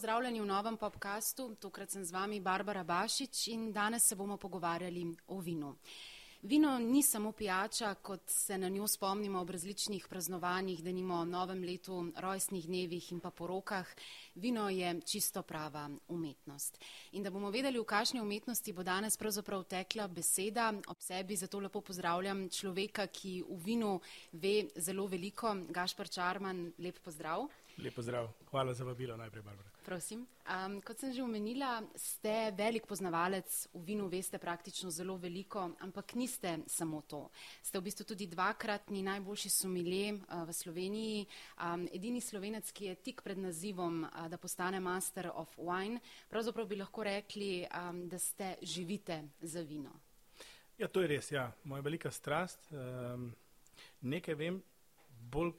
pozdravljeni v novem podkastu. Tokrat sem z vami Barbara Bašič in danes se bomo pogovarjali o vinu. Vino ni samo pijača, kot se na njo spomnimo ob različnih praznovanjih, da nimo novem letu, rojstnih dnevih in pa porokah. Vino je čisto prava umetnost. In da bomo vedeli, v kakšni umetnosti bo danes pravzaprav tekla beseda, ob sebi zato lepo pozdravljam človeka, ki v vinu ve zelo veliko. Gašpar Čarman, lep pozdrav. Lep pozdrav, hvala za vabilo najprej, Barbara. Prosim. Um, kot sem že omenila, ste velik poznavalec v vinu, veste praktično zelo veliko, ampak niste samo to. Ste v bistvu tudi dvakratni najboljši sumilje uh, v Sloveniji, um, edini slovenec, ki je tik pred nazivom, uh, da postane Master of Wine. Pravzaprav bi lahko rekli, um, da ste živite za vino. Ja, to je res, ja. Moja velika strast. Um, nekaj vem, bolj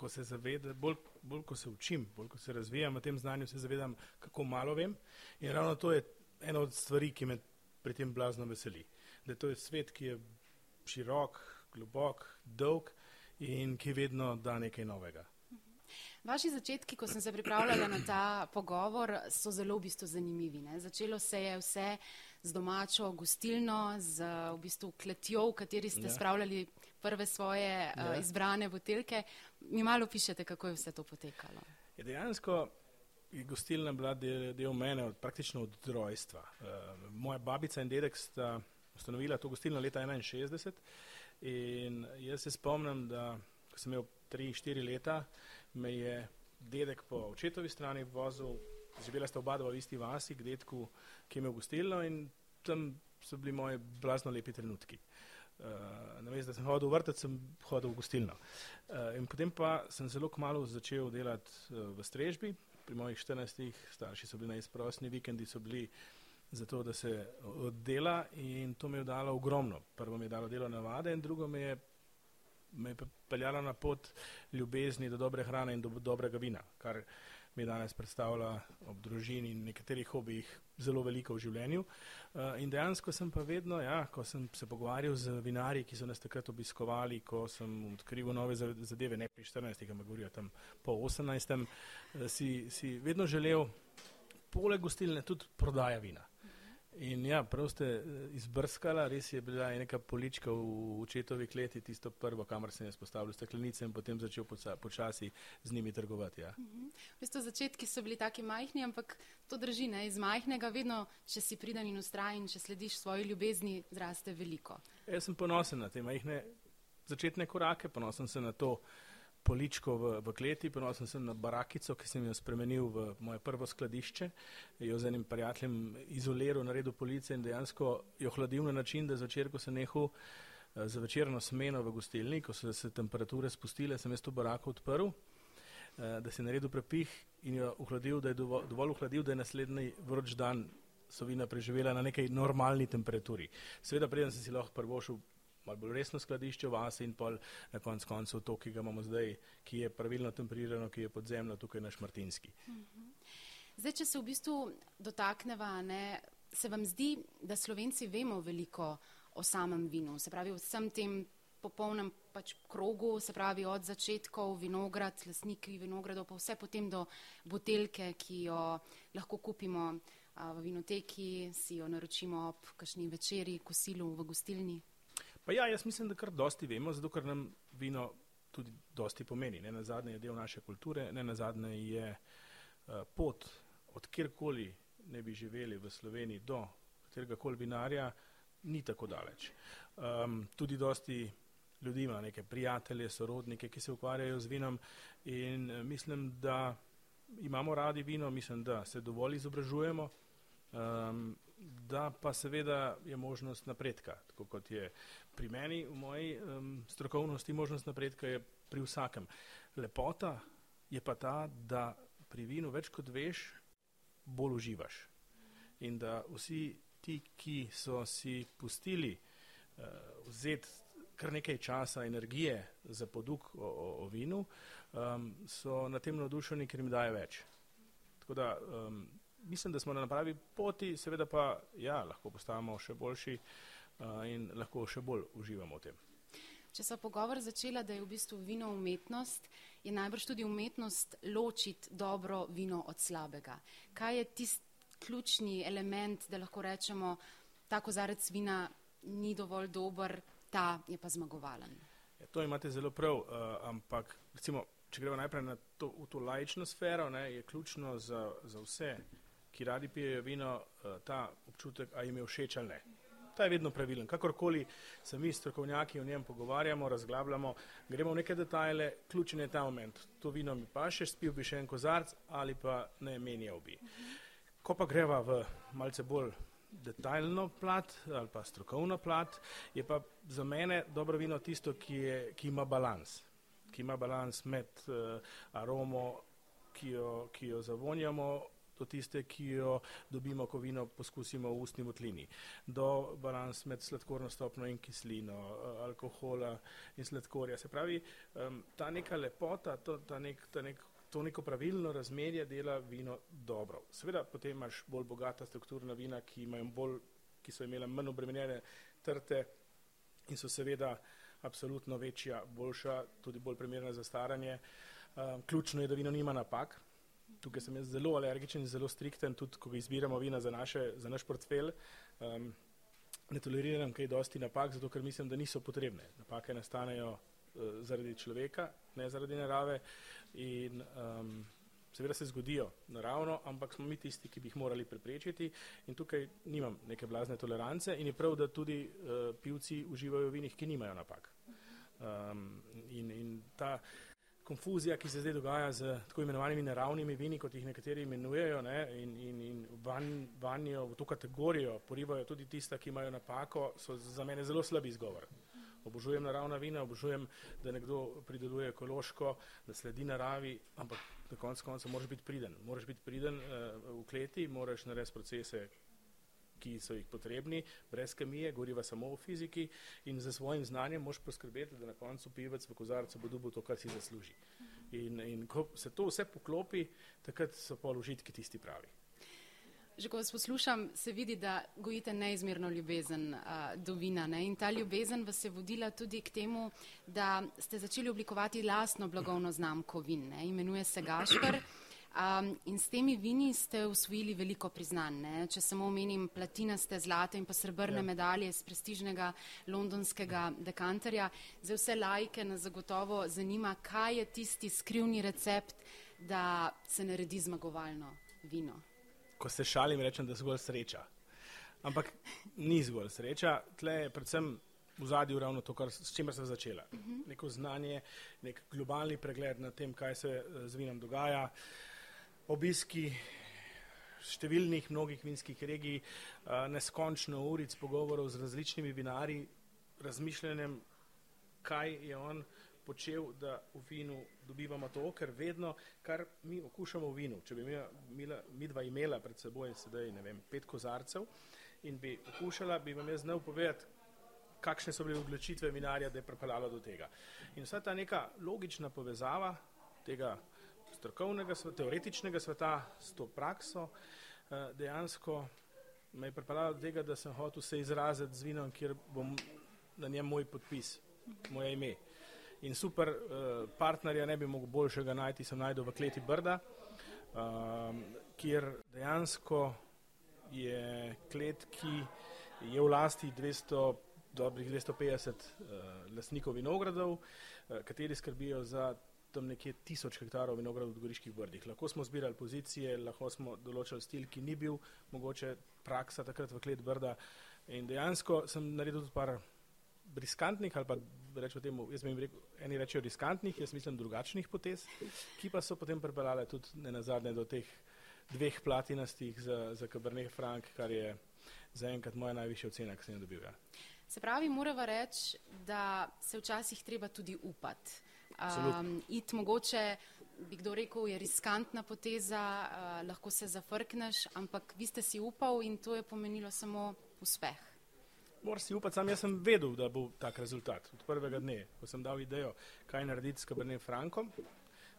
ko se zavedam, bolj, bolj ko se učim, bolj ko se razvijam v tem znanju, se zavedam, kako malo vem. In ravno to je ena od stvari, ki me pri tem blazno veseli. Da to je svet, ki je širok, globok, dolg in ki vedno da nekaj novega. Vaši začetki, ko sem se pripravljala na ta pogovor, so zelo v bistvu zanimivi. Ne? Začelo se je vse z domačo gostilno, z v bistvu kletjo, v kateri ste ja. spravljali prve svoje ja. uh, izbrane butelke. Mi malo pišete, kako je vse to potekalo. Je dejansko je gostilna bila del, del mene od, praktično od rojstva. Uh, moja babica in dedek sta ustanovila to gostilno leta 61 in jaz se spomnim, da ko sem imel 3-4 leta, me je dedek po očetovi strani vozil, živela sta oba dva v isti vasi, k dedku, ki je imel gostilno in tam so bili moji blazno lepi trenutki. Uh, Namesto da sem hodil v vrtec, sem hodil v gostilno. Uh, potem pa sem zelo kmalo začel delati uh, v strežbi. Pri mojih 14 starši so bili najsprostni, vikendi so bili zato, da se oddela in to mi je dalo ogromno. Prvo mi je dalo delo navade in drugo me je, me je peljalo na pot ljubezni do dobre hrane in do dobrega vina, kar mi danes predstavlja ob družini in nekaterih hobijih zelo veliko v življenju. Uh, in dejansko sem pa vedno, ja, ko sem se pogovarjal z vinarji, ki so nas takrat obiskovali, ko sem odkrival nove zadeve, ne pri 14, ampak govorijo tam po 18, uh, eh, si, si vedno želel poleg gostilne tudi prodaja vina. In ja, prav ste eh, izbrskala, res je bila neka polička v očetovi kleti, tisto prvo, kamor sem jaz postavil steklenice in potem začel počasi z njimi trgovati. Ja. Mhm. V bistvu začetki so bili taki majhni, ampak to drži, ne? iz majhnega vedno, če si pridan in ustrajen, če slediš svoji ljubezni, zraste veliko. Jaz sem ponosen na te majhne začetne korake, ponosen sem na to, poličko v, v kleti, ponosen sem na barakico, ki sem jo spremenil v moje prvo skladišče, jo z enim prijateljem izoliral, naredil police in dejansko jo hladil na način, da zvečer, ko se nehal eh, za večerno smeno v gostilni, ko so se temperature spustile, sem jaz to barako odprl, eh, da si naredil prepih in jo ohladil, da je dovolj, dovolj ohladil, da je naslednji vroč dan so vina preživela na nekaj normalni temperaturi. Seveda, preden sem si lahko prvošil malo bolj resno skladišče vase in pol na konc koncu to, ki ga imamo zdaj, ki je pravilno temperirano, ki je podzemno tukaj na Šmartinski. Mhm. Zdaj, če se v bistvu dotakneva, ne, se vam zdi, da Slovenci vemo veliko o samem vinu, se pravi vsem tem popolnem pač krogu, se pravi od začetkov vinograd, lasniki vinogradov, pa vse potem do butelke, ki jo lahko kupimo v vinoteki, si jo naročimo ob kakšni večeri, kosilu v gostilni. Pa ja, jaz mislim, da kar dosti vemo, zato ker nam vino tudi dosti pomeni. Ne na zadnje je del naše kulture, ne na zadnje je uh, pot od kjerkoli ne bi živeli v Sloveniji do katerega koli vinarja, ni tako daleč. Um, tudi dosti ljudi ima neke prijatelje, sorodnike, ki se ukvarjajo z vinom in uh, mislim, da imamo radi vino, mislim, da se dovolj izobražujemo. Um, da pa seveda je možnost napredka, tako kot je pri meni, v moji um, strokovnosti, možnost napredka je pri vsakem. Lepota je pa ta, da pri vinu več kot veš, bolj uživaš. In da vsi ti, ki so si pustili uh, vzeti kar nekaj časa, energije za poduk o, o, o vinu, um, so na tem navdušeni, ker jim daje več. Tako da um, mislim, da smo na pravi poti, seveda pa ja, lahko postajamo še boljši uh, in lahko še bolj uživamo v tem. Če so pogovor začela, da je v bistvu vino umetnost, je najbrž tudi umetnost ločiti dobro vino od slabega. Kaj je tisti ključni element, da lahko rečemo, ta kozarec vina ni dovolj dober, ta je pa zmagovalen? Ja, to imate zelo prav, uh, ampak recimo, če gremo najprej na to, v to lajično sfero, ne, je ključno za, za vse, ki radi pijejo vino, uh, ta občutek, a jim je všeč ali ne. Ta je vedno pravilen. Kakorkoli se mi strokovnjaki o njem pogovarjamo, razglabljamo, gremo v neke detajle, ključen je ta moment. To vino mi pa še spil bi še en kozarc ali pa ne menjal bi. Ko pa greva v malce bolj detaljno plat ali pa strokovno plat, je pa za mene dobro vino tisto, ki, je, ki ima balans, ki ima balans med uh, aromo, ki jo, ki jo zavonjamo, do tiste, ki jo dobimo, ko vino poskusimo v ustni votlini, do balans med sladkorno stopno in kislino, uh, alkohola in sladkorja. Se pravi, ta neka lepota, to, ta, nek, ta nek to neko pravilno razmerje dela vino dobro. Seveda potem imaš bolj bogata strukturna vina, ki, bolj, ki so imela manj obremenjene trte in so seveda absolutno večja, boljša, tudi bolj primerna za staranje. Um, ključno je, da vino nima napak. Tukaj sem jaz zelo alergičen in zelo strikten, tudi ko izbiramo vina za, naše, za naš portfelj. Um, ne toleriram kaj dosti napak, zato ker mislim, da niso potrebne. Napake nastanejo uh, zaradi človeka, ne zaradi narave. In um, seveda se zgodijo naravno, ampak smo mi tisti, ki bi jih morali preprečiti. In tukaj nimam neke blazne tolerance in je prav, da tudi uh, pivci uživajo v vinih, ki nimajo napak. Um, in, in ta konfuzija, ki se zdaj dogaja z tako imenovanimi naravnimi vini, kot jih nekateri imenujejo, ne, in, in, in van, vanjo v to kategorijo porivajo tudi tista, ki imajo napako, so za mene zelo slab izgovor obožujem naravna vina, obožujem, da nekdo prideluje ekološko, da sledi naravi, ampak na koncu konca moraš biti priden. Moraš biti priden uh, v kleti, moraš narediti procese, ki so jih potrebni, brez kemije, goriva samo v fiziki in za svojim znanjem moraš poskrbeti, da na koncu pivec v kozarcu bo dobil to, kar si zasluži. In, in ko se to vse poklopi, takrat so položitki tisti pravi. Že ko vas poslušam, se vidi, da gojite neizmerno ljubezen uh, do vina. Ne? In ta ljubezen vas je vodila tudi k temu, da ste začeli oblikovati lastno blagovno znamko vin. Ne? Imenuje se Gašpr. Um, in s temi vini ste usvojili veliko priznanj. Ne? Če samo omenim platinaste, zlate in pa srebrne ja. medalje z prestižnega londonskega dekanterja, za vse lajke nas zagotovo zanima, kaj je tisti skrivni recept, da se naredi zmagovalno vino ko se šalim, rečem, da je zgolj sreča. Ampak ni zgolj sreča, tle je predvsem v zadju ravno to, kar, s čimer sem začela. Neko znanje, nek globalni pregled na tem, kaj se eh, z vinom dogaja, obiski številnih mnogih vinskih regij, neskončno uric pogovorov z različnimi vinari, razmišljanjem, kaj je on počel, da v vinu dobivamo to, ker vedno, kar mi okušamo v vinu, če bi mi, mi dva imela pred seboj sedaj, ne vem, pet kozarcev in bi okušala, bi vam jaz znal povedati, kakšne so bile odločitve vinarja, da je pripeljalo do tega. In vsa ta neka logična povezava tega strokovnega, teoretičnega sveta s to prakso eh, dejansko me je pripeljalo do tega, da sem hotel se izraziti z vinom, kjer bom na njem moj podpis, moje ime. In super uh, partnerja ne bi mogel boljšega najti, sem najdel v kleti Brda, um, kjer dejansko je klet, ki je v lasti 200, dobrih 250 uh, lasnikov vinogradov, uh, kateri skrbijo za tam nekje tisoč hektarov vinogradov v Goriških brdih. Lahko smo zbirali pozicije, lahko smo določali stil, ki ni bil mogoče praksa takrat v klet Brda in dejansko sem naredil tudi par riskantnih ali pa rečemo temu, jaz bi jim rekel, eni rečejo riskantnih, jaz mislim drugačnih potez, ki pa so potem pripeljale tudi ne nazadnje do teh dveh platinastih za, za Cabernet Franc, kar je zaenkrat moja najvišja ocena, ki sem jo dobil. Ja. Se pravi, moramo reči, da se včasih treba tudi upati. Um, it mogoče, bi kdo rekel, je riskantna poteza, uh, lahko se zafrkneš, ampak vi ste si upal in to je pomenilo samo uspeh. Moraš si upati, sam jaz sem vedel, da bo tak rezultat. Od prvega dne, ko sem dal idejo, kaj narediti s Cabernet Frankom,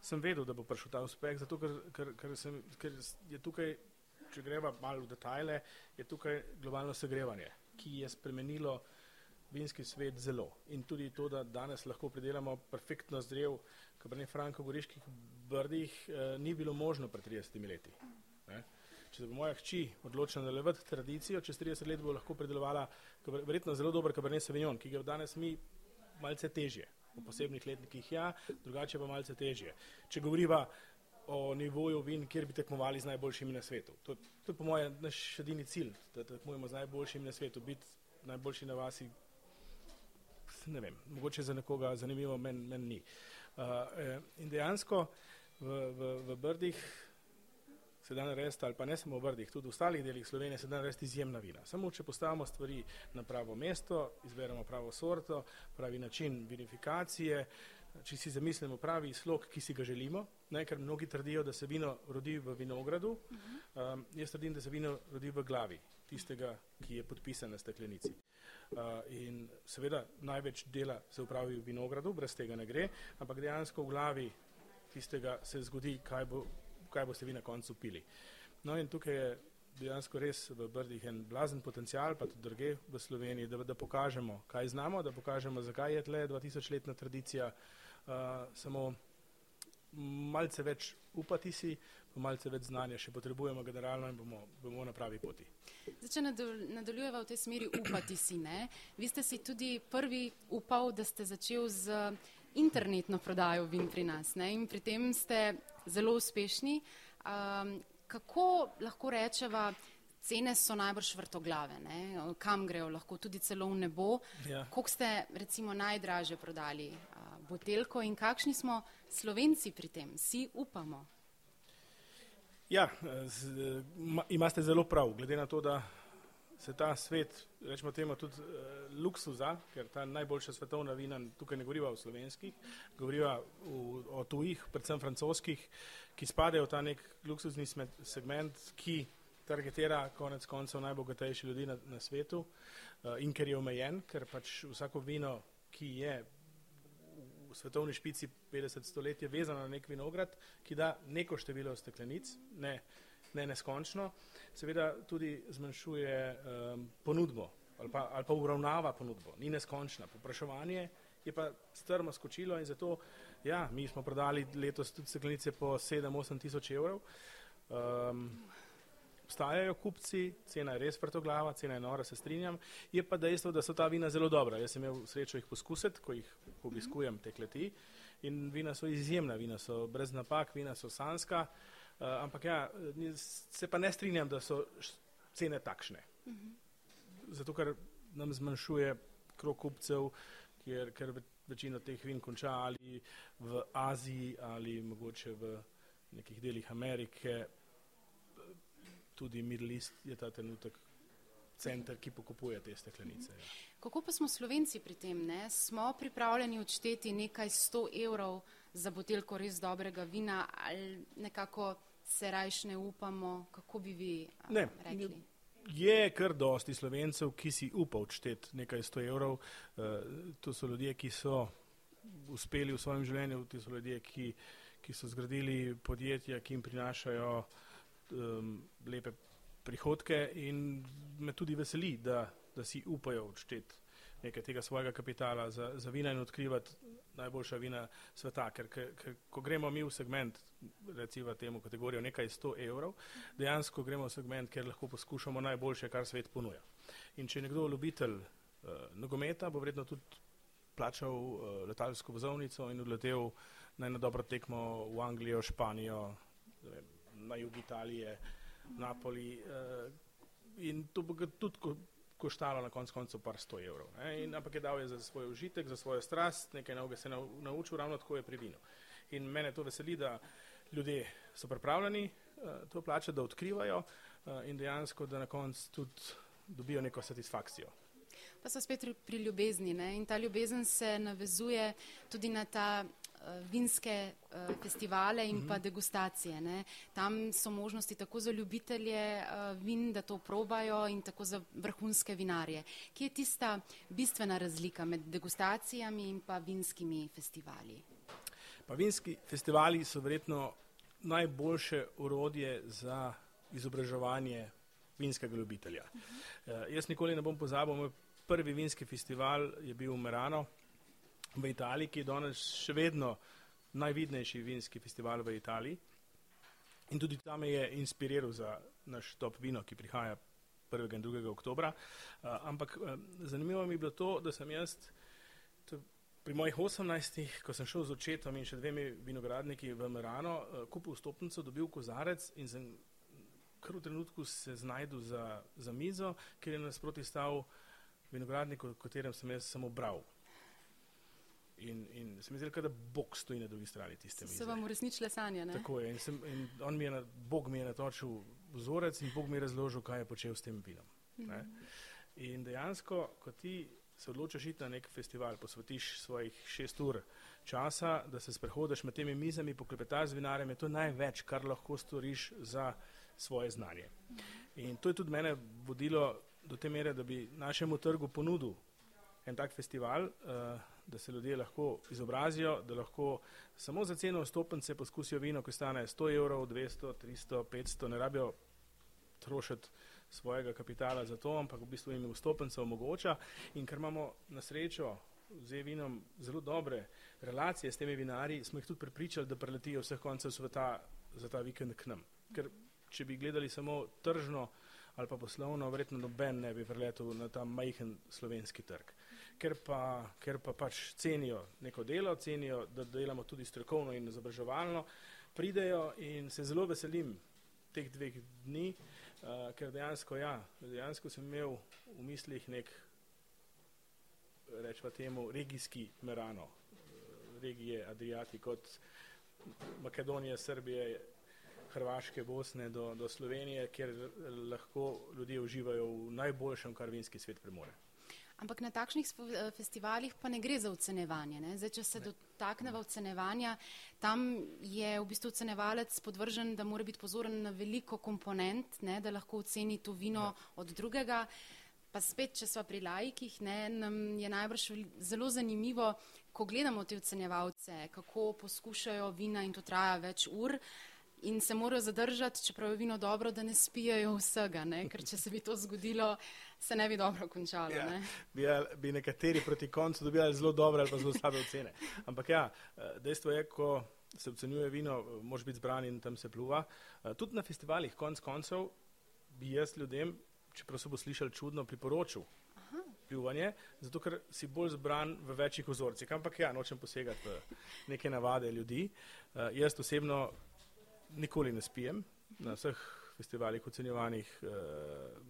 sem vedel, da bo prišel ta uspeh, zato ker, ker, ker, sem, ker je tukaj, če greva malo v detajle, je tukaj globalno segrevanje, ki je spremenilo vinski svet zelo. In tudi to, da danes lahko pridelamo perfektno zdrav Cabernet Franc v goriških brdih, eh, ni bilo možno pred 30 leti. Ne? Če se bo moja hči odločila nadaljevati tradicijo, čez 30 let bo lahko predelovala verjetno zelo dober Cabernet Sauvignon, ki ga danes mi malce težje. V posebnih letnikih ja, drugače pa malce težje. Če govoriva o nivoju vin, kjer bi tekmovali z najboljšimi na svetu. To, to je po mojem naš edini cilj, da tekmujemo z najboljšimi na svetu, biti najboljši na vasi. Ne vem, mogoče za nekoga zanimivo, meni men ni. Uh, in dejansko v, v, v Brdih se da narediti, ali pa ne samo v Brdih, tudi v ostalih delih Slovenije se da narediti izjemna vina. Samo če postavimo stvari na pravo mesto, izberemo pravo sorto, pravi način vinifikacije, če si zamislimo pravi slog, ki si ga želimo, ne, ker mnogi trdijo, da se vino rodi v vinogradu, uh -huh. um, jaz trdim, da se vino rodi v glavi tistega, ki je podpisan na steklenici. Uh, in seveda največ dela se upravi v vinogradu, brez tega ne gre, ampak dejansko v glavi tistega se zgodi, kaj, bo, kaj boste vi na koncu pili. No in tukaj je dejansko res v Brdih en blazen potencial, pa tudi druge v Sloveniji, da, da pokažemo, kaj znamo, da pokažemo, zakaj je tle 2000-letna tradicija, uh, samo malce več upati si, pa malce več znanja še potrebujemo generalno in bomo, bomo na pravi poti. Zdaj, če nadaljujeva v tej smeri upati si, ne? Vi ste si tudi prvi upal, da ste začel z internetno prodajo vin pri nas, ne? In pri tem ste zelo uspešni. Um, kako lahko rečeva, cene so najbrž vrtoglave, ne? kam grejo, lahko tudi celo v nebo. Ja. Koliko ste recimo najdraže prodali botelko in kakšni smo slovenci pri tem? Vsi upamo. Ja, z, ma, imate zelo prav, glede na to, da se ta svet, rečemo temu, tudi uh, luksuza, ker ta najboljša svetovna vina, tukaj ne govoriva o slovenskih, govoriva v, o tujih, predvsem francoskih, ki spadajo v ta nek luksuzni segment, ki targetira konec koncev najbogatejši ljudi na, na svetu uh, in ker je omejen, ker pač vsako vino, ki je v svetovni špici 50 stoletij vezano na nek vinograd, ki da neko število steklenic, ne, ne neskončno, seveda tudi zmanjšuje um, ponudbo ali pa, ali pa uravnava ponudbo, ni neskončna. Popraševanje je pa strmo skočilo in zato, ja, mi smo prodali letos tudi steklenice po 7-8 tisoč evrov. Um, obstajajo kupci, cena je res vrtoglava, cena je nora, se strinjam. Je pa dejstvo, da so ta vina zelo dobra. Jaz sem imel srečo jih poskusiti, ko jih obiskujem te kleti. In vina so izjemna, vina so brez napak, vina so sanska. Uh, ampak ja, se pa ne strinjam, da so cene takšne. Zato, ker nam zmanjšuje krok kupcev, ker, ker večino teh vin konča ali v Aziji ali mogoče v nekih delih Amerike, tudi Middle East je ta trenutek center, ki pokupuje te steklenice. Ja. Kako pa smo slovenci pri tem? Ne? Smo pripravljeni odšteti nekaj sto evrov za botelko res dobrega vina ali nekako se rajš ne upamo? Kako bi vi ne, rekli? Je kar dosti slovencev, ki si upa odšteti nekaj sto evrov. Uh, to so ljudje, ki so uspeli v svojem življenju, to so ljudje, ki, ki so zgradili podjetja, ki jim prinašajo uh, um, lepe prihodke in me tudi veseli, da, da si upajo odšteti nekaj tega svojega kapitala za, za vina in odkrivati najboljša vina sveta, ker, ker, ker ko gremo mi v segment, recimo temu kategorijo nekaj 100 evrov, dejansko gremo v segment, ker lahko poskušamo najboljše, kar svet ponuja. In če je nekdo ljubitelj uh, nogometa, bo vredno tudi plačal uh, letalsko vozovnico in odletel na eno dobro tekmo v Anglijo, Španijo, vem, na jug Italije, Napoli. Uh, in to bo tudi ko, koštalo na koncu koncev par sto evrov. In, ampak je dal je za svoj užitek, za svojo strast, nekaj nauke se je naučil, ravno tako je pri vinu. In mene to veseli, da ljudje so pripravljeni uh, to plačati, da odkrivajo uh, in dejansko, da na koncu tudi dobijo neko satisfakcijo. Pa so spet pri ljubezni ne? in ta ljubezen se navezuje tudi na ta vinske uh, festivale in pa mhm. degustacije. Ne. Tam so možnosti tako za ljubitelje uh, vin, da to probajo in tako za vrhunske vinarje. Kje je tista bistvena razlika med degustacijami in pa vinskimi festivali? Pa vinski festivali so verjetno najboljše urodje za izobraževanje vinskega ljubitelja. Uh -huh. uh, jaz nikoli ne bom pozabil, moj prvi vinski festival je bil v Merano v Italiji, ki je danes še vedno najvidnejši vinski festival v Italiji. In tudi tam je inspiriral za naš top vino, ki prihaja 1. in 2. oktobra. Uh, ampak uh, zanimivo mi je bilo to, da sem jaz pri mojih 18, ko sem šel z očetom in še dvemi vinogradniki v Merano, uh, kupil stopnico, dobil kozarec in sem kar v trenutku se znajdel za, za mizo, ker je nasproti stal vinogradnik, o katerem sem jaz samo bral. In, in se mi zdi, da Bog stoji na drugi strani tiste mize. Se vam uresničile sanje, ne? Tako je. In sem, in on mi je, na, Bog mi je natočil vzorec in Bog mi je razložil, kaj je počel s tem vinom. Mm -hmm. In dejansko, ko ti se odločiš iti na nek festival, posvetiš svojih šest ur časa, da se sprehodiš med temi mizami, poklepetaš z vinarjem, je to največ, kar lahko storiš za svoje znanje. -hmm. In to je tudi mene vodilo do te mere, da bi našemu trgu ponudil en tak festival. Uh, da se ljudje lahko izobrazijo, da lahko samo za ceno vstopnice poskusijo vino, ki stane 100 evrov, 200, 300, 500, ne rabijo trošiti svojega kapitala za to, ampak v bistvu jim vstopnica omogoča in ker imamo na srečo z vinom zelo dobre relacije s temi vinarji, smo jih tudi prepričali, da preletijo vseh koncev sveta za ta vikend k nam. Ker če bi gledali samo tržno ali pa poslovno, verjetno noben ne bi preletel na ta majhen slovenski trg ker pa, ker pa pač cenijo neko delo, cenijo, da delamo tudi strokovno in izobraževalno, pridejo in se zelo veselim teh dveh dni, uh, ker dejansko, ja, dejansko sem imel v mislih nek, rečemo temu, regijski Merano, regije Adriati kot Makedonija, Srbije, Hrvaške, Bosne do, do Slovenije, kjer lahko ljudje uživajo v najboljšem, kar vinski svet premore. Ampak na takšnih eh, festivalih pa ne gre za ocenevanje. Zdaj, če se dotakneva ocenevanja, tam je v bistvu ocenevalec podvržen, da mora biti pozoren na veliko komponent, ne, da lahko oceni to vino ja. od drugega. Pa spet, če smo pri lajkih, ne, nam je najbrž zelo zanimivo, ko gledamo te ocenjevalce, kako poskušajo vina in to traja več ur. In se morajo zadržati, čeprav je vino dobro, da ne spijajo vsega, ne? ker če se bi to zgodilo, se ne bi dobro končalo. Ja, ne? bi, bi nekateri proti koncu dobili zelo dobre ali pa zelo slabe ocene. Ampak ja, eh, dejstvo je, ko se ocenjuje vino, može biti zbran in tam se pluva. Eh, tudi na festivalih, konc koncev, bi jaz ljudem, čeprav so bo slišali čudno, priporočil. Pljuvanje, zato ker si bolj zbran v večjih ozorcih. Ampak ja, nočem posegati v neke navade ljudi. Uh, jaz osebno nikoli ne spijem, na vseh festivalih ocenjevanih uh,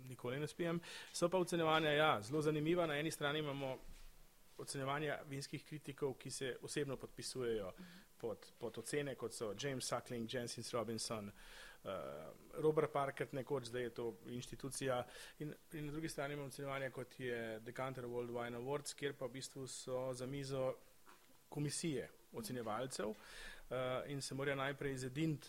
nikoli ne spijem. So pa ocenjevanja, ja, zelo zanimiva. Na eni strani imamo ocenjevanja vinskih kritikov, ki se osebno podpisujejo pod, pod ocene, kot so James Suckling, Jensen Robinson, uh, Robert Parker, nekoč zdaj je to inštitucija. In, in na drugi strani imamo ocenjevanja, kot je Decanter World Wine Awards, kjer pa v bistvu so za mizo komisije ocenjevalcev uh, in se morajo najprej zediniti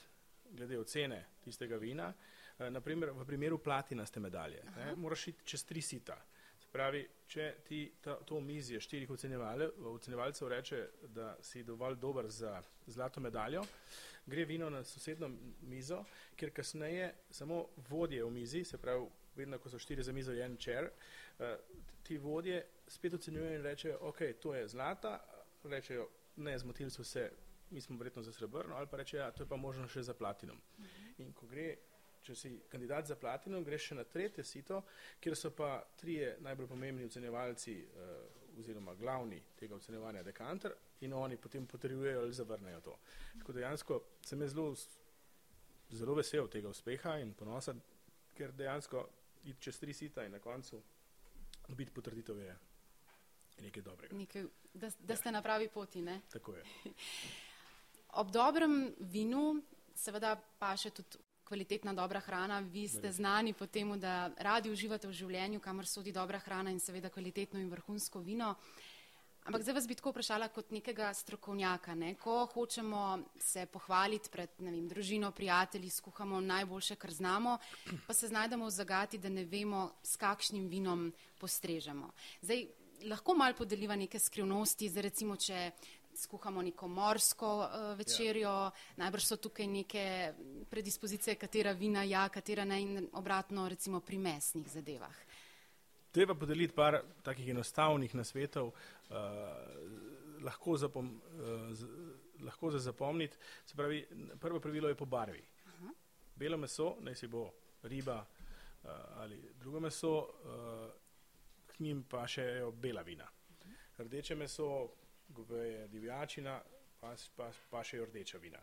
glede ocene tistega vina. Eh, Naprimer, v primeru platinaste medalje ne, moraš iti čez tri sita. Se pravi, če ti ta, to omizje štirih ocenjevalcev reče, da si dovolj dober za zlato medaljo, gre vino na sosedno mizo, kjer kasneje samo vodje v mizi, se pravi, vedno, ko so štiri za mizo, je en čer, eh, ti vodje spet ocenjujejo in rečejo, ok, to je zlata, rečejo, ne, zmotili so se, mi smo verjetno za srebrno, ali pa reče, ja, to je pa možno še za platinom. -huh. In ko gre, če si kandidat za platinom, greš še na tretje sito, kjer so pa trije najbolj pomembni ocenjevalci uh, oziroma glavni tega ocenjevanja dekanter in oni potem potrjujejo ali zavrnejo to. Tako dejansko sem zelo, zelo vesel tega uspeha in ponosa, ker dejansko iti čez tri sita in na koncu biti potrditev je nekaj dobrega. Nekaj, da, da ste ja. na pravi poti, ne? Tako je. Ob dobrem vinu seveda pa še tudi kvalitetna dobra hrana. Vi ste znani po tem, da radi uživate v življenju, kamor sodi dobra hrana in seveda kvalitetno in vrhunsko vino. Ampak zdaj vas bi tako vprašala kot nekega strokovnjaka. Ne? Ko hočemo se pohvaliti pred vem, družino, prijatelji, skuhamo najboljše, kar znamo, pa se znajdemo v zagati, da ne vemo, s kakšnim vinom postrežemo. Zdaj, lahko mal podeliva neke skrivnosti, zdaj recimo, če skuhamo neko morsko uh, večerjo, ja. najbrž so tukaj neke predispozicije, katera vina ja, katera ne in obratno recimo pri mesnih zadevah. treba podeliti par takih enostavnih nasvetov, uh, lahko, zapom, uh, z, lahko za zapomniti. Se pravi, prvo pravilo je po barvi. Aha. Belo meso, naj si bo riba uh, ali drugo meso, uh, k njim pa še bela vina. Rdeče meso, goveje divjačina, pa, pa, pa še rdeča vina.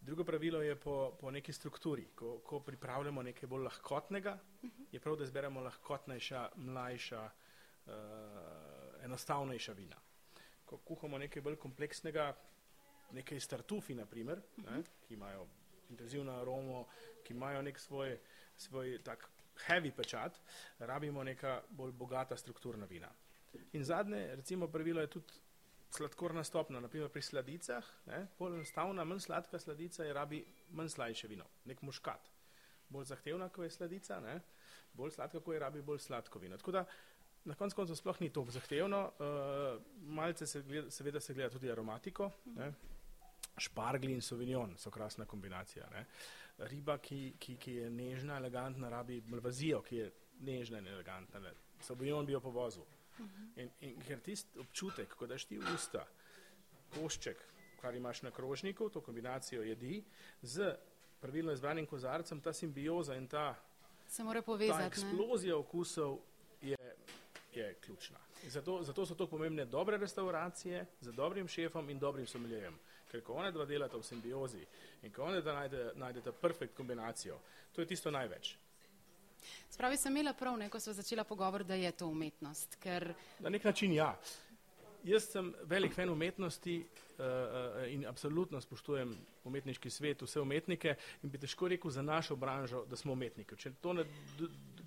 Drugo pravilo je po, po neki strukturi. Ko, ko pripravljamo nekaj bolj lahkotnega, je prav, da izberemo lahkotnejša, mlajša, uh, enostavnejša vina. Ko kuhamo nekaj bolj kompleksnega, nekaj startufi, naprimer, ne, ki imajo intenzivno aromo, ki imajo nek svoj, svoj tak heavy pečat, rabimo neka bolj bogata strukturna vina. In zadnje, recimo, pravilo je tudi sladkorna stopna, naprimer pri sladicah, ne, bolj enostavna, manj sladka sladica je rabi manj slajše vino, nek muškat. Bolj zahtevna, ko je sladica, ne, bolj sladka, ko je rabi bolj sladko vino. Tako da na koncu koncev sploh ni to zahtevno, uh, malce se gleda, seveda se gleda tudi aromatiko, ne. špargli in sovignon so krasna kombinacija. Ne. Riba, ki, ki, ki je nežna, elegantna, rabi malvazijo, ki je nežna in elegantna. Ne. Sovignon bi jo povozil. In, in ker tisti občutek, ko daš ti v usta košček, kar imaš na krožniku, to kombinacijo jedi, z pravilno izbranim kozarcem, ta simbioza in ta, povezati, ta eksplozija ne? okusov je, je ključna. Zato, zato so to pomembne dobre restauracije z dobrim šefom in dobrim sommelierjem. Ker ko one dva delata v simbiozi in ko one dva najdeta najde perfekt kombinacijo, to je tisto največ. Spravi sem imela prav, ne, ko so začela pogovor, da je to umetnost. Ker... Na nek način ja. Jaz sem velik fan umetnosti uh, uh, in absolutno spoštujem umetniški svet, vse umetnike in bi težko rekel za našo branžo, da smo umetniki. Če to ne,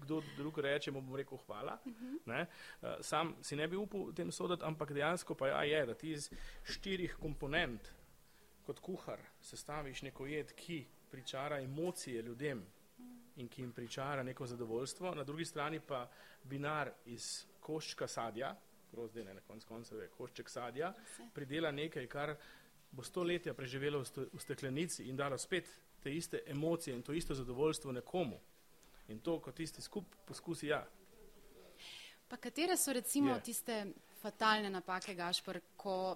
kdo drug reče, mu bom rekel hvala. Uh -huh. uh, sam si ne bi upal tem sodati, ampak dejansko pa ja, je, da ti iz štirih komponent kot kuhar sestaviš neko jed, ki pričara emocije ljudem, in ki jim pričara neko zadovoljstvo, na drugi strani pa vinar iz koščka sadja, grozdje ne na konc koncev je košček sadja, pridela nekaj, kar bo stoletja preživelo v steklenici in dalo spet te iste emocije in to isto zadovoljstvo nekomu. In to, kot tisti skup poskusi, ja. Pa katere so recimo je. tiste fatalne napake, Gašpor, ko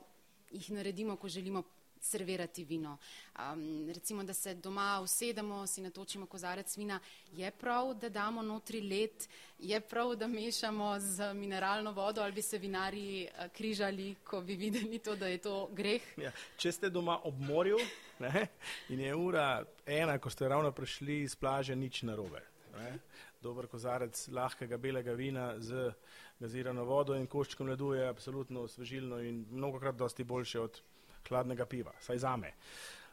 jih naredimo, ko želimo servirati vino. Um, recimo, da se doma usedemo, si natočimo kozarec vina, je prav, da damo notri led, je prav, da mešamo z mineralno vodo ali bi se vinari uh, križali, ko bi videli to, da je to greh. Ja, če ste doma ob morju ne, in je ura ena, ko ste ravno prišli iz plaže, nič narobe. Ne. Dober kozarec lahkega belega vina z gazirano vodo in koščkom ledu je absolutno osvežilno in mnogokrat dosti boljše od hladnega piva, saj za me.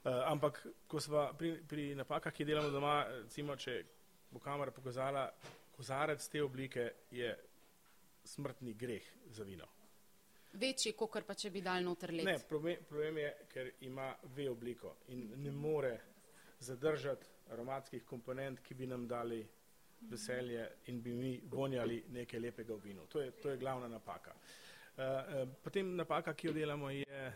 Uh, eh, ampak, ko smo pri, pri napakah, ki delamo doma, recimo, če bo kamera pokazala, kozarec te oblike je smrtni greh za vino. Večji, kot pa če bi dal noter let. Ne, problem, problem je, ker ima V obliko in ne more zadržati aromatskih komponent, ki bi nam dali veselje in bi mi vonjali nekaj lepega v vinu. To je, to je glavna napaka. Uh, uh, potem napaka, ki jo delamo, je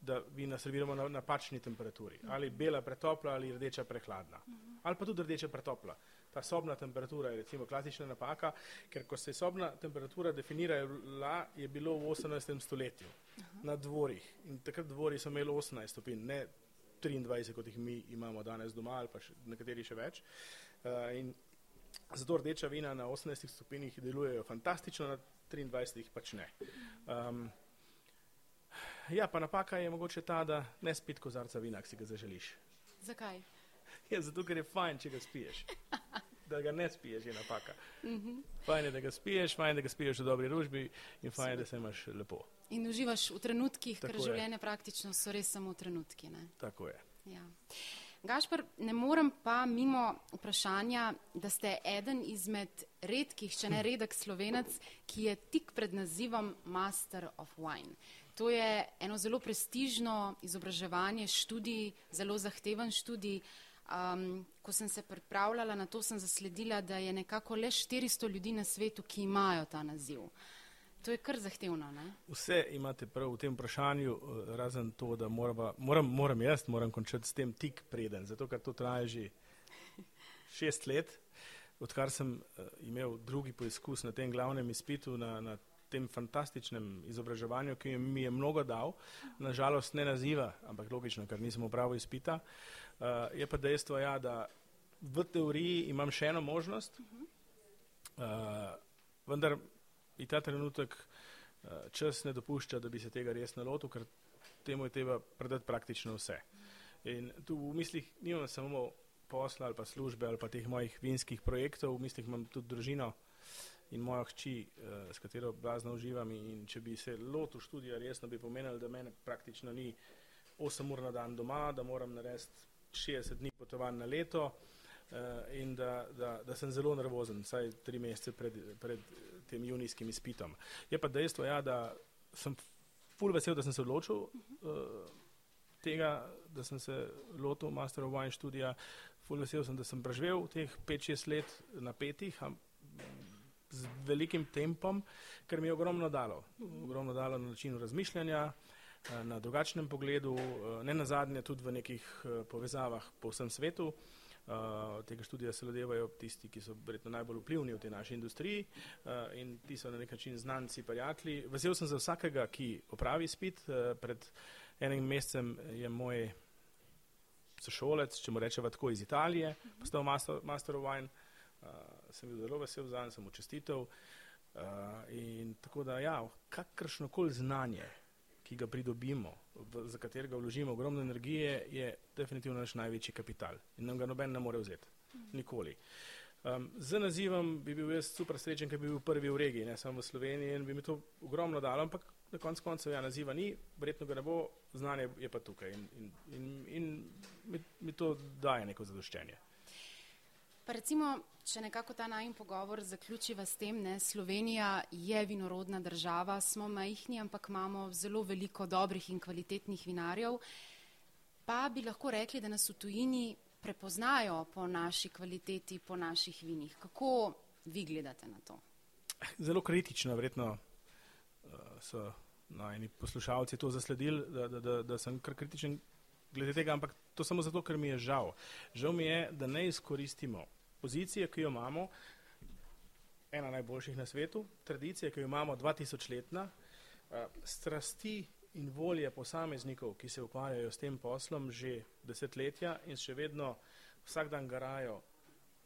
da vina serviramo na napačni temperaturi. Ali bela pretopla ali rdeča prehladna. Ali pa tudi rdeča pretopla. Ta sobna temperatura je recimo klasična napaka, ker ko se je sobna temperatura definirala, je bilo v 18. stoletju na dvorih. In takrat dvori so imeli 18 stopinj, ne 23, kot jih mi imamo danes doma ali pa še, nekateri še več. Uh, in zato rdeča vina na 18 stopinjih delujejo fantastično, na 23 pač ne. Um, Ja, pa napaka je mogoče ta, da ne spiti kozarca vina, ki si ga zaželiš. Zakaj? Ja, zato, ker je fajn, če ga spiješ. Da ga ne spiješ, je napaka. Mm -hmm. Fajn je, da ga spiješ, fajn je, da ga spiješ v dobri družbi in fajn je, da se imaš lepo. In uživaš v trenutkih, Tako ker življenje praktično so res samo trenutki. Ne? Tako je. Ja. Gašpr, ne morem pa mimo vprašanja, da ste eden izmed redkih, če ne redek slovenec, ki je tik pred nazivom Master of Wine. To je eno zelo prestižno izobraževanje, študij, zelo zahteven študij. Um, ko sem se pripravljala na to, sem zasledila, da je nekako le 400 ljudi na svetu, ki imajo ta naziv. To je kar zahtevno. Ne? Vse imate prav v tem vprašanju, eh, razen to, da morava, moram, moram jaz moram končati s tem tik preden, zato ker to traja že šest let. odkar sem uh, imel drugi poizkus na tem glavnem izpitu, na, na tem fantastičnem izobraževanju, ki mi je mnogo dal, nažalost ne naziva, ampak logično, ker nisem upravil izpita, uh, je pa dejstvo, ja, da v teoriji imam še eno možnost, uh, vendar in ta trenutek uh, čas ne dopušča, da bi se tega res nalotil, ker temu je treba predati praktično vse. In tu v mislih nimam samo posla ali pa službe ali pa teh mojih vinskih projektov, v mislih imam tudi družino in mojo hči, uh, s katero blazno uživam in če bi se lotil študija resno, bi pomenilo, da mene praktično ni 8 ur na dan doma, da moram narediti 60 dni potovanj na leto uh, in da, da, da sem zelo nervozen, vsaj tri mesece pred, pred tem junijskim izpitom. Je pa dejstvo, ja, da sem ful vesel, da sem se odločil uh, tega, da sem se lotil Master of Wine študija, ful vesel sem, da sem preživel teh 5-6 let na petih, z velikim tempom, ker mi je ogromno dalo. Ogromno dalo na načinu razmišljanja, eh, na drugačnem pogledu, eh, ne na zadnje tudi v nekih eh, povezavah po vsem svetu. Uh, tega študija se lodevajo tisti, ki so verjetno najbolj vplivni v tej naši industriji uh, in ti so na nek način znanci, prijatelji. Vesel sem za vsakega, ki opravi spit. Uh, pred enim mesecem je moj sošolec, če mu rečemo tako, iz Italije, postal master, master of wine. Uh, sem bil zelo vesel za njega, sem mu čestitev. Uh, in tako da, ja, kakršno koli znanje, ki ga pridobimo, v, za katerega vložimo ogromno energije, je definitivno naš največji kapital in nam ga noben ne more vzeti. Nikoli. Um, z nazivom bi bil jaz super srečen, ker bi bil prvi v regiji, ne samo v Sloveniji in bi mi to ogromno dalo, ampak na koncu koncev ja, naziva ni, verjetno ga ne bo, znanje je pa tukaj in, in, in, in mi, mi to daje neko zadoščenje. Pa recimo, če nekako ta najmen pogovor zaključiva s tem, ne, Slovenija je vinorodna država, smo majhni, ampak imamo zelo veliko dobrih in kvalitetnih vinarjev. Pa bi lahko rekli, da nas v tujini prepoznajo po naši kvaliteti, po naših vinih. Kako vi gledate na to? Zelo kritično, verjetno uh, so najni poslušalci to zasledili, da, da, da, da sem kar kritičen glede tega, ampak to samo zato, ker mi je žal. Žal mi je, da ne izkoristimo pozicije, ki jo imamo, ena najboljših na svetu, tradicije, ki jo imamo 2000 letna, eh, strasti in volje posameznikov, ki se ukvarjajo s tem poslom že desetletja in še vedno vsak dan garajo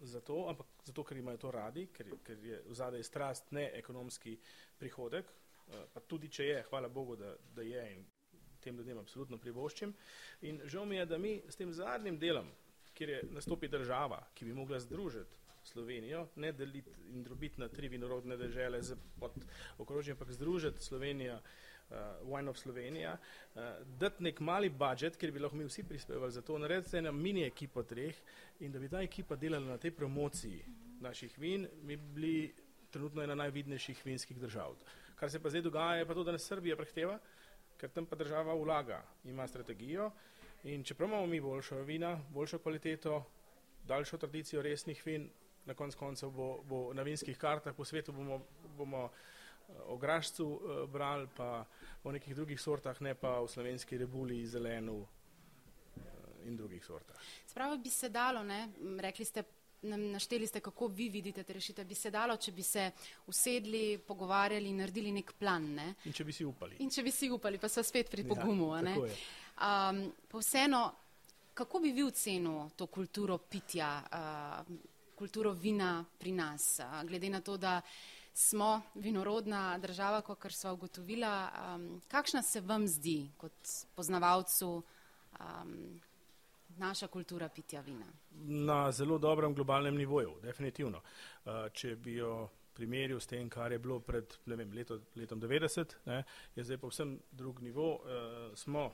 za to, ampak zato, ker imajo to radi, ker, ker je v zadej strast ne ekonomski prihodek, eh, pa tudi če je, hvala Bogu, da, da je in tem ljudem absolutno privoščim. In žal mi je, da mi s tem zadnjim delom, kjer je nastopi država, ki bi mogla združiti Slovenijo, ne deliti in drobiti na tri vinorodne dežele z okrožjem, ampak združiti Slovenijo, uh, Wine of Slovenija, uh, dati nek mali budžet, kjer bi lahko mi vsi prispevali za to, narediti eno mini ekipo treh in da bi ta ekipa delala na tej promociji naših vin, mi bi bili trenutno ena najvidnejših vinskih držav. Kar se pa zdaj dogaja, je pa to, da nas Srbija prehteva, ker tam pa država vlaga, ima strategijo, In čeprav imamo mi boljšo vina, boljšo kvaliteto, daljšo tradicijo resnih vin, na koncu koncev bo, bo na vinskih kartah po svetu bomo, bomo eh, o grašcu uh, brali, pa o nekih drugih sortah, ne pa o slovenski rebuli, zelenu uh, in drugih sortah. Spravo bi se dalo, ne? rekli ste, našteli ste, kako vi vidite te rešitve, bi se dalo, če bi se usedli, pogovarjali in naredili nek plan. Ne? In če bi si upali. In če bi si upali, pa so spet pri ja, pogumu. Um, pa vseeno, kako bi vi ocenil to kulturo pitja, uh, kulturo vina pri nas, uh, glede na to, da smo vinorodna država, kot smo ugotovila, um, kakšna se vam zdi kot poznavalcu um, naša kultura pitja vina? Na zelo dobrem globalnem nivoju, definitivno. Uh, če bi jo primerjal s tem, kar je bilo pred vem, leto, letom 90, ne, je zdaj povsem drug nivo. Uh, smo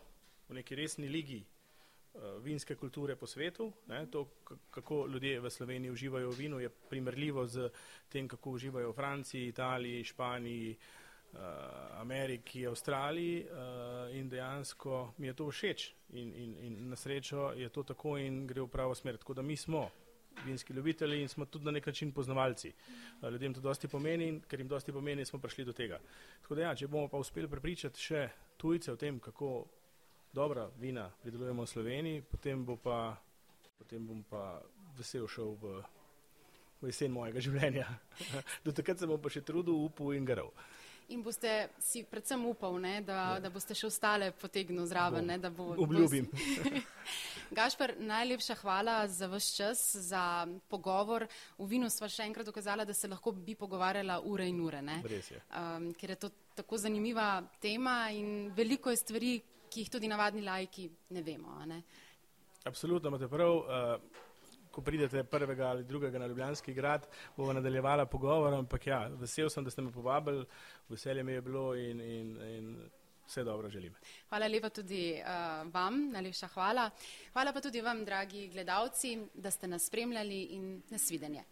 v neki resni ligi uh, vinske kulture po svetu. Ne, to, kako ljudje v Sloveniji uživajo v vinu, je primerljivo z tem, kako uživajo v Franciji, Italiji, Španiji, uh, Ameriki, Avstraliji uh, in dejansko mi je to všeč in, in, in na srečo je to tako in gre v pravo smer. Tako da mi smo vinski ljubitelji in smo tudi na nek način poznavalci. Ljudem to dosti pomeni in ker jim dosti pomeni, smo prišli do tega. Tako da ja, če bomo pa uspeli prepričati še tujce o tem, kako dobra vina pridelujemo v Sloveniji, potem, bo pa, potem bom pa vesel šel v v jesen mojega življenja. Do takrat se bom pa še trudil, upal in garal. In boste si predvsem upal, ne, da, ja. da boste še ostale potegnil zraven. Ne, da bo, Obljubim. Gašper, najlepša hvala za vaš čas, za pogovor. V vinu sva še enkrat dokazala, da se lahko bi pogovarjala ure in ure. Je. Um, ker je to tako zanimiva tema in veliko je stvari, ki jih tudi navadni lajki ne vemo. Ne? Absolutno, imate prav. Uh, ko pridete prvega ali drugega na Ljubljanski grad, bomo nadaljevala pogovor, ampak ja, vesel sem, da ste me povabili, veselje mi je bilo in, in, in vse dobro želim. Hvala lepa tudi uh, vam, najlepša hvala. Hvala pa tudi vam, dragi gledalci, da ste nas spremljali in nasvidenje.